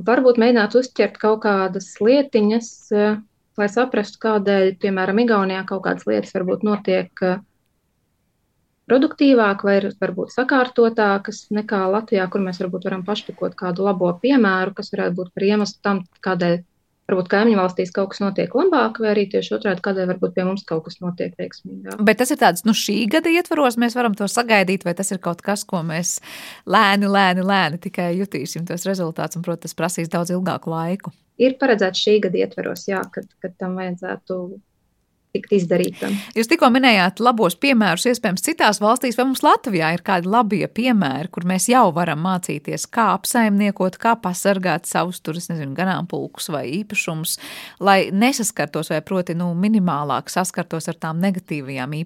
Varbūt mēģināt uzķert kaut kādas lietiņas, lai saprastu, kādēļ, piemēram, Igaunijā kaut kādas lietas varbūt notiek eh, produktīvāk vai varbūt sakārtotākas nekā Latvijā, kur mēs varbūt varam pašpikot kādu labo piemēru, kas varētu būt par iemeslu tam, kādēļ varbūt kaimiņu valstīs kaut kas notiek labāk, vai arī tieši otrādi, kādēļ varbūt pie mums kaut kas notiek veiksmīgāk. Bet tas ir tāds, nu, šī gada ietvaros mēs varam to sagaidīt, vai tas ir kaut kas, ko mēs lēni, lēni, lēni tikai jutīsim tos rezultātus, un, protams, tas prasīs daudz ilgāku laiku. Ir paredzēts šī gada ietvaros, jā, kad, kad tam vajadzētu tikt izdarītam. Jūs tikko minējāt labos piemērus, iespējams, citās valstīs, vai mums Latvijā ir kādi labie piemēri, kur mēs jau varam mācīties, kā apsaimniekot, kā pasargāt savus tur, nezinu, ganāmpulkus vai īpašumus, lai nesaskartos vai proti, nu, minimālāk saskartos ar tām negatīvajām,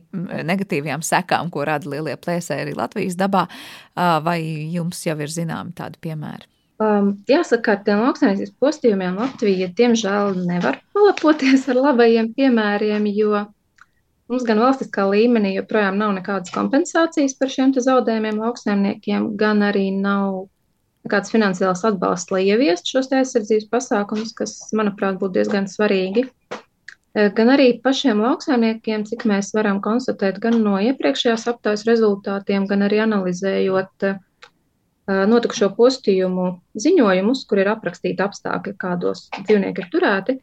negatīvajām sekām, ko rada lielie plēsēji arī Latvijas dabā, vai jums jau ir zināmi tādi piemēri? Um, jāsaka, ar tiem lauksaimniecības postījumiem Latvija diemžēl nevar palepoties ar labajiem piemēriem, jo mums gan valstiskā līmenī joprojām nav nekādas kompensācijas par šiem zaudējumiem lauksaimniekiem, gan arī nav nekāds finansiāls atbalsts, lai ieviestu šos aizsardzības pasākumus, kas, manuprāt, būtu diezgan svarīgi. Eh, gan arī pašiem lauksaimniekiem, cik mēs varam konstatēt gan no iepriekšējās aptaujas rezultātiem, gan arī analizējot uh, notikušo postījumu ziņojumus, kur ir aprakstīti apstākļi, kādos dzīvnieki ir turēti.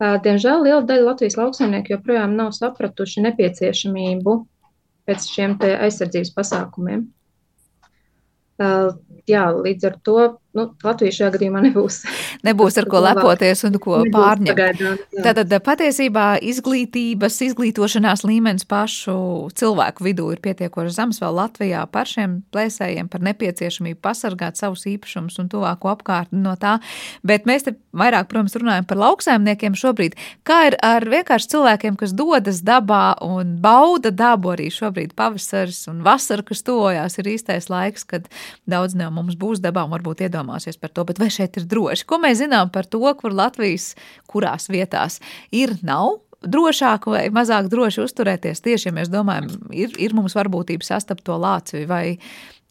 Diemžēl liela daļa Latvijas lauksaimnieku joprojām nav sapratuši nepieciešamību pēc šiem aizsardzības pasākumiem. Jā, līdz ar to nu, Latvija šajā gadījumā nebūs. Nebūs ar ko lepoties un ko pārņemt. Pagaidām, Tātad patiesībā izglītības, izglītošanās līmenis pašu cilvēku vidū ir pietiekoši zems vēl Latvijā par šiem plēsējiem, par nepieciešamību pasargāt savus īpašumus un tuvāko apkārtni no tā. Bet mēs te vairāk, protams, runājam par lauksaimniekiem šobrīd. Kā ir ar vienkārši cilvēkiem, kas dodas dabā un bauda dabu arī šobrīd pavasaris un vasara, kas tuvojās, ir īstais laiks, kad daudz no mums būs dabā un varbūt iedomāsies par to, bet vai šeit ir droši? Ko mēs zinām par to, kur Latvijas kurās vietās ir, nav? Drošāk vai mazāk droši uzturēties tieši, ja mēs domājam, ir, ir mums varbūtība sastapt to lāci vai,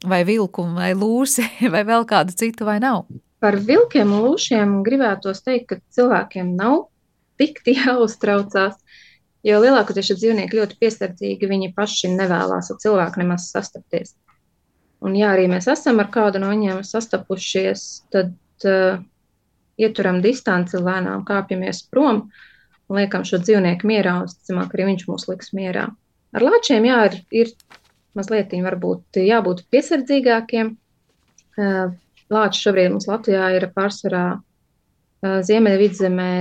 vai vilku vai lūsi vai vēl kādu citu vai nav. Par vilkiem un lūšiem gribētos teikt, ka cilvēkiem nav tik jāuztraucās, jo lielākoties šie dzīvnieki ļoti piesardzīgi, viņi paši nevēlas ar cilvēku nemaz sastapties. Un, ja arī mēs esam ar kādu no viņiem sastapušies, tad uh, ieturam distanci, lēnām kāpjamies prom un liekam šo dzīvnieku mierā, un ticamāk, arī viņš mūs liks mierā. Ar lāčiem jā, ir, ir mazliet varbūt jābūt piesardzīgākiem. Uh, Lāči šobrīd mums Latvijā ir pārsvarā uh, Ziemeļvidzemē,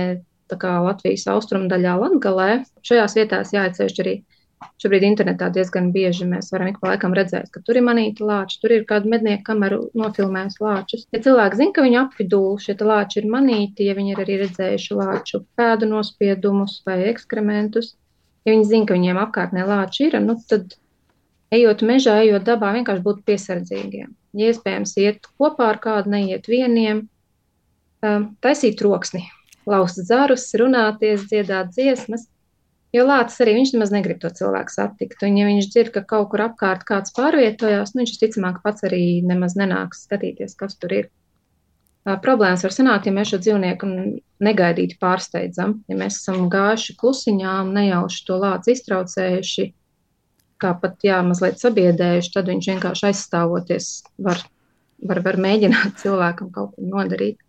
tā kā Latvijas austrumdaļā Latgalē. Šajās vietās jāatsevišķi arī uh, Šobrīd internetā diezgan bieži mēs varam ik pa laikam redzēt, ka tur ir manīta lāča, tur ir kāda mednieka kamera nofilmējusi lāčus. Ja cilvēki zina, ka viņu apvidū šie lāči ir manīti, ja viņi ir arī redzējuši lāču pēdu nospiedumus vai ekskrementus, ja viņi zina, ka viņiem apkārtnē lāči ir, nu, tad ejot mežā, ejot dabā, vienkārši būt piesardzīgiem. Ja iespējams iet kopā ar kādu, neiet vieniem, taisīt troksni, laust zarus, runāties, dziedāt dziesmas Jo lācis arī viņš nemaz negrib to cilvēku satikt. Un, ja viņš dzird, ka kaut kur apkārt kāds pārvietojās, nu, viņš visticamāk pats arī nemaz nenāks skatīties, kas tur ir. Problēmas var sanākt, ja mēs šo dzīvnieku negaidīti pārsteidzam. Ja mēs esam gājuši klusiņām, nejauši to lāci iztraucējuši, kā pat jā, mazliet sabiedējuši, tad viņš vienkārši aizstāvoties var, var, var mēģināt cilvēkam kaut ko nodarīt.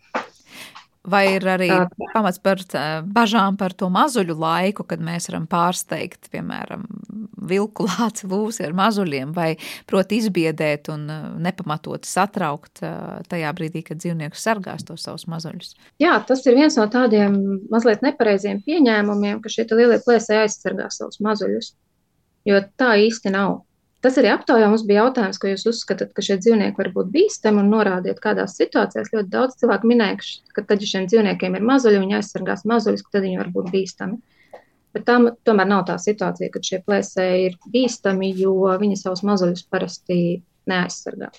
Vai ir arī pamats par bažām par to mazuļu laiku, kad mēs varam pārsteigt, piemēram, vilku lāci lūsi ar mazuļiem, vai proti izbiedēt un nepamatot satraukt tajā brīdī, kad dzīvnieks sargās tos savus mazuļus? Jā, tas ir viens no tādiem mazliet nepareiziem pieņēmumiem, ka šie lielie plēsēji aizsargā savus mazuļus, jo tā īsti nav. Tas arī aptaujā mums bija jautājums, ko jūs uzskatāt, ka šie dzīvnieki var būt bīstami un norādiet, kādās situācijās ļoti daudz cilvēku minēja, ka tad, ja šiem dzīvniekiem ir mazuļi, viņi aizsargās mazuļus, tad viņi var būt bīstami. Bet tam tomēr nav tā situācija, ka šie plēsēji ir bīstami, jo viņi savus mazuļus parasti neaizsargā.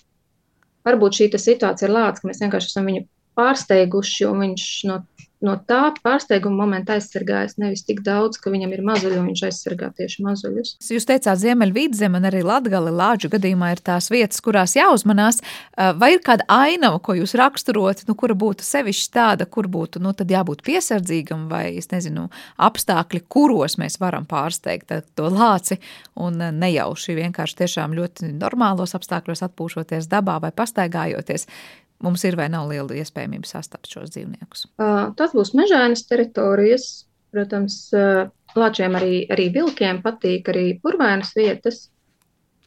Varbūt šī situācija ir lāca, ka mēs vienkārši esam viņu pārsteiguši, un viņš no no tā pārsteiguma momenta aizsargājas nevis tik daudz, ka viņam ir mazuļi, un viņš aizsargā tieši mazuļus. Jūs teicāt, Ziemeļvidzeme un arī Latgali Lāģu gadījumā ir tās vietas, kurās jāuzmanās. Vai ir kāda ainava, ko jūs raksturot, nu, kura būtu sevišķi tāda, kur būtu, nu, jābūt piesardzīgam, vai, es nezinu, apstākļi, kuros mēs varam pārsteigt to lāci un nejauši vienkārši tiešām ļoti normālos apstākļos atpūšoties dabā vai pastaigājoties mums ir vai nav liela iespējamība sastapt šos dzīvniekus? Tas būs mežainas teritorijas. Protams, lāčiem arī, arī vilkiem patīk arī purvainas vietas.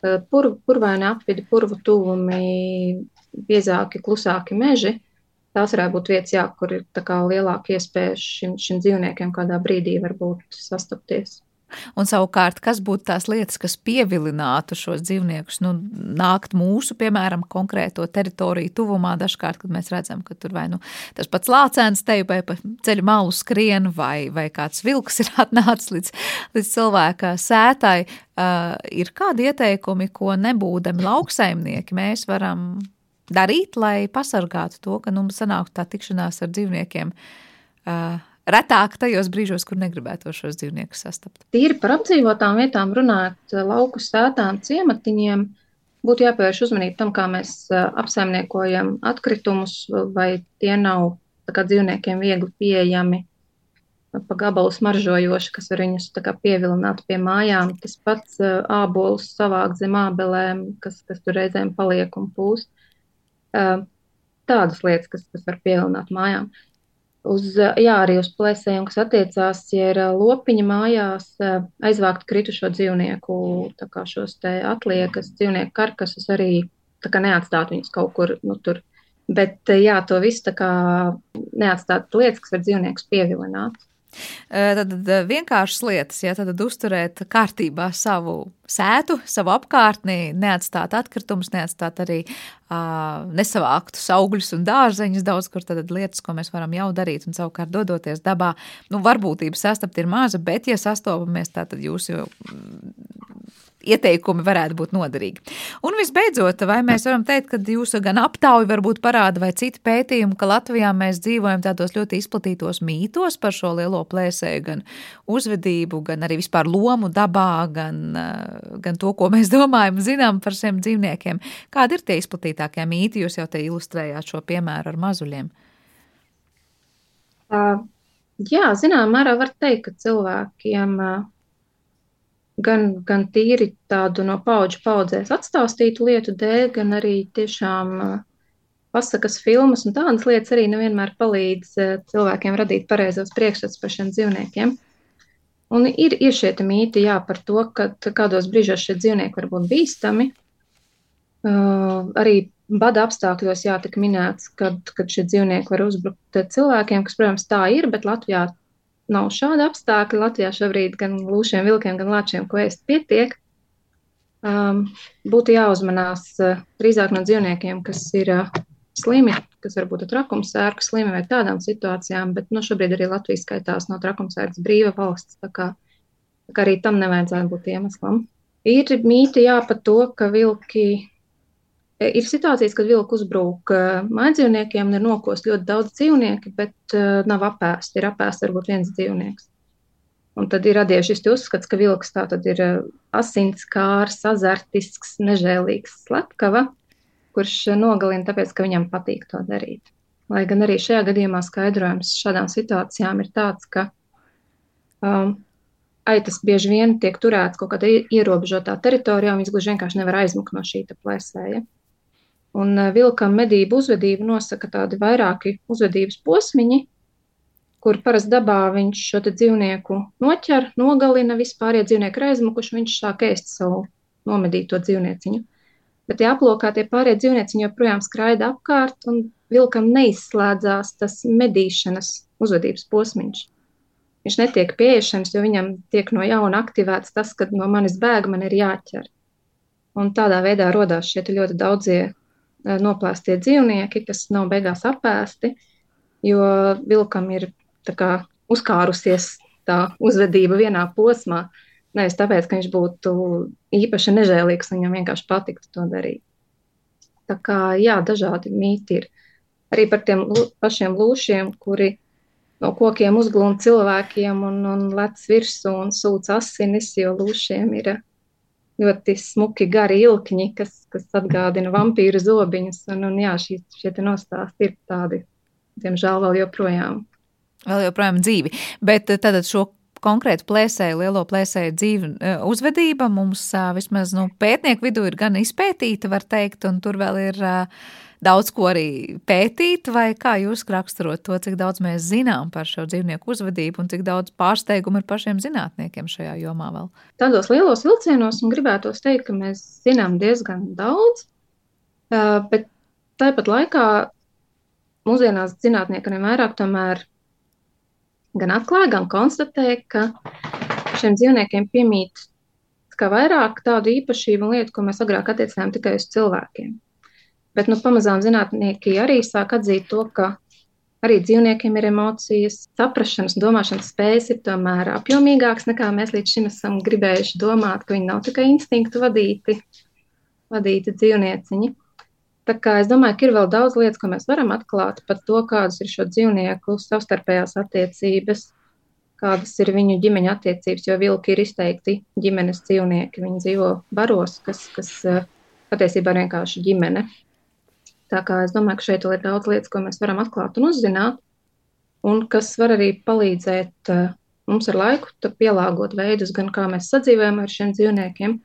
Pur, purvaina apvidi, purvu tuvumi, biezāki, klusāki meži. Tās varētu būt vietas, jā, kur ir lielāka iespēja šim, šim dzīvniekiem kādā brīdī varbūt sastapties. Un savukārt, kas būtu tās lietas, kas pievilinātu šos dzīvniekus, nu, nākt mūsu, piemēram, konkrēto teritoriju tuvumā, dažkārt, kad mēs redzam, ka tur vai nu tas pats lācēns te vai pa ceļu malu skrien, vai, vai kāds vilks ir atnācis līdz, līdz cilvēka sētai, uh, ir kādi ieteikumi, ko nebūdami lauksaimnieki mēs varam darīt, lai pasargātu to, ka nu, sanāktu tā tikšanās ar dzīvniekiem. Uh, retāk tajos brīžos, kur negribētu šos dzīvniekus sastapt. Tīri par apdzīvotām vietām runājot, eh, lauku sētām, ciematiņiem. Būtu jāpievērš uzmanība tam, kā mēs eh, apsaimniekojam atkritumus, vai tie nav kā, dzīvniekiem viegli pieejami, pa gabalu smaržojoši, kas var viņus kā, pievilināt pie mājām. Tas pats uh, ābolus savākt zem ābelēm, kas, kas tur reizēm paliek un pūst. Tādas lietas, kas, kas var pievilināt mājām. Uh, uz, jā, arī uz plēsējiem, kas attiecās, ja ir lopiņa mājās, aizvākt kritušo dzīvnieku, tā kā šos te atliekas, dzīvnieku karkasus arī tā kā neatstāt viņus kaut kur, nu, tur. Bet, jā, to visu tā kā neatstāt lietas, kas var dzīvniekus pievilināt. Tad vienkāršas lietas, ja tad uzturēt kārtībā savu sētu, savu apkārtni, neatstāt atkritumus, neatstāt arī uh, nesavāktus augļus un dārzeņus, daudz kur tad lietas, ko mēs varam jau darīt, un savukārt dodoties dabā, nu, varbūtība sastapt ir maza, bet, ja sastopamies, tā tad jūs jau ieteikumi varētu būt noderīgi. Un visbeidzot, vai mēs varam teikt, ka jūsu gan aptauja varbūt parāda vai citi pētījumi, ka Latvijā mēs dzīvojam tādos ļoti izplatītos mītos par šo lielo plēsēju, gan uzvedību, gan arī vispār lomu dabā, gan, eh, gan to, ko mēs domājam, zinām par šiem dzīvniekiem. Kādi ir tie izplatītākie mīti? Jūs jau te ilustrējāt šo piemēru ar mazuļiem. Uh, jā, zinām, mērā var teikt, ka cilvēkiem uh, gan, gan tīri tādu no paudžu paudzēs atstāstītu lietu dēļ, gan arī tiešām pasakas filmas un tādas lietas arī nevienmēr palīdz cilvēkiem radīt pareizos priekšstats par šiem dzīvniekiem. Un ir, ir šie mīti jā, par to, ka kādos brīžos šie dzīvnieki var būt bīstami. Uh, arī bada apstākļos jātika minēts, kad, kad šie dzīvnieki var uzbrukt cilvēkiem, kas, protams, tā ir, bet Latvijā nav šādi apstākļi. Latvijā šobrīd gan lūšiem, vilkiem, gan lāčiem, ko ēst pietiek. Um, būtu jāuzmanās uh, drīzāk no dzīvniekiem, kas ir uh, slimi, kas varbūt ir trakumsērku slimi vai tādām situācijām, bet nu, šobrīd arī Latvijas skaitās no trakumsērgas brīva valsts, tā kā, tā kā arī tam nevajadzētu būt iemeslam. Ir mīti jā par to, ka vilki ir situācijas, kad vilku uzbrūk e, mājdzīvniekiem ir nokost ļoti daudz dzīvnieku, bet e, nav apēsti. Ir apēsti varbūt viens dzīvnieks. Un tad ir radies šis uzskats, ka vilks tā ir asinskārs, azartisks, nežēlīgs slepkava, kurš nogalina tāpēc, ka viņam patīk to darīt. Lai gan arī šajā gadījumā skaidrojums šādām situācijām ir tāds, ka um, aitas bieži vien tiek turēts kaut kādā ierobežotā teritorijā, un viņš gluži vienkārši nevar aizmukt no šī plēsēja. Un eh, vilkam medību uzvedību nosaka tādi vairāki uzvedības posmiņi, kur parasti dabā viņš šo dzīvnieku noķer, nogalina, dzīvnieki ir aizmukuši, viņš sāk ēst savu nomedīto dzīvnieciņu. Bet tie aplokātie pārējie dzīvnieciņi joprojām skraida apkārt, un vilkam neizslēdzās tas medīšanas uzvedības posmiņš. Viņš netiek pieejams, jo viņam tiek no jauna aktivēts tas, ka no manis bēg, man ir jāķer. Un tādā veidā radās šie ļoti daudzie Eh, noplēstie dzīvnieki, kas nav beigās apēsti, jo vilkam ir kā, uzkārusies tā uzvedība vienā posmā. Nevis tāpēc, ka viņš būtu īpaši nežēlīgs viņam vienkārši patiktu to darīt. Tā kā jā, dažādi mīti ir. Arī par tiem pašiem lūšiem, kuri no kokiem uzglūna cilvēkiem un, un lec virsū un sūc asinis, jo lūšiem ir ļoti smuki gari ilkņi, kas, kas atgādina vampīru zobiņus. Un, un jā, šī, šie nostāsti ir tādi, diemžēl, vēl joprojām. Vēl joprojām dzīvi. Bet eh, tad šo konkrētu plēsēju, lielo plēsēju dzīvi eh, uzvedība mums vismaz nu, pētnieku vidū ir gan izpētīta, var teikt, un tur vēl ir daudz ko arī pētīt, vai kā jūs raksturot to, cik daudz mēs zinām par šo dzīvnieku uzvedību un cik daudz pārsteigumu ir pašiem zinātniekiem šajā jomā vēl? Tādos lielos vilcienos un gribētos teikt, ka mēs zinām diezgan daudz, bet tāpat laikā mūsdienās zinātnieki arvien vairāk tomēr gan atklāja, gan konstatēja, ka šiem dzīvniekiem piemīt kā vairāk tādu īpašību un lietu, ko mēs agrāk attiecinājām tikai uz cilvēkiem. Bet nu, pamazām zinātnieki arī sāk atzīt to, ka arī dzīvniekiem ir emocijas, saprašanas, domāšanas spējas ir tomēr apjomīgākas nekā mēs līdz šim esam gribējuši domāt, ka viņi nav tikai instinktu vadīti, vadīti dzīvnieciņi. Tā kā es domāju, ka ir vēl daudz lietas, ko mēs varam atklāt par to, kādas ir šo dzīvnieku savstarpējās attiecības, kādas ir viņu ģimeņa attiecības, jo vilki ir izteikti ģimenes dzīvnieki. Viņi dzīvo baros, kas, kas eh, patiesībā ir vienkārši ģimene. Tā kā es domāju, ka šeit ir daudz lietas, ko mēs varam atklāt un uzzināt, un kas var arī palīdzēt eh, mums ar laiku pielāgot veidus, gan kā mēs sadzīvojam ar šiem dzīvniekiem,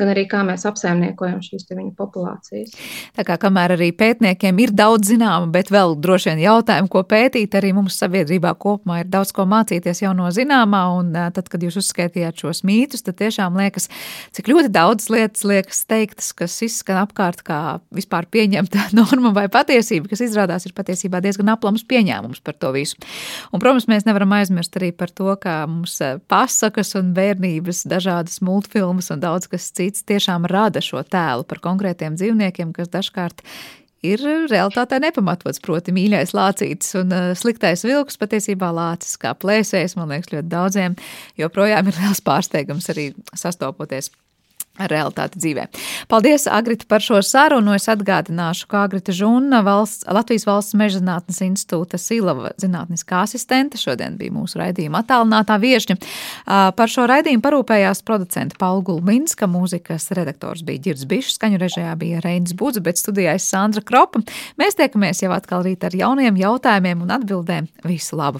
gan arī kā mēs apsaimniekojam šīs viņu populācijas. Tā kā kamēr arī pētniekiem ir daudz zināma, bet vēl droši vien jautājumu, ko pētīt, arī mums sabiedrībā kopumā ir daudz ko mācīties jau no zināmā, un tad, kad jūs uzskaitījāt šos mītus, tad tiešām liekas, cik ļoti daudz lietas liekas teiktas, kas izskan apkārt kā vispār pieņemta norma vai patiesība, kas izrādās ir patiesībā diezgan aplams pieņēmums par to visu. Un, protams, mēs nevaram aizmirst arī par to, kā mums pasakas un bērnības dažādas multfilmas un daudz kas cits cits tiešām rada šo tēlu par konkrētiem dzīvniekiem, kas dažkārt ir realitātē nepamatots. Proti, mīļais lācītis un uh, sliktais vilks patiesībā lācis kā plēsējs, man liekas, ļoti daudziem joprojām ir liels pārsteigums arī sastopoties realitāti dzīvē. Paldies, Agrita, par šo sarunu. Es atgādināšu, ka Agrita Žuna, valsts, Latvijas valsts meža zinātnes institūta Silava zinātniskā asistente, šodien bija mūsu raidījuma attālinātā viešņa. Par šo raidījumu parūpējās producenta Paula Gulminska, mūzikas redaktors bija Girds Bišs, skaņu režijā bija Reinis Budze, bet studijā es Sandra Kropa. Mēs tiekamies jau atkal rīt ar jauniem jautājumiem un atbildēm. Visu labu!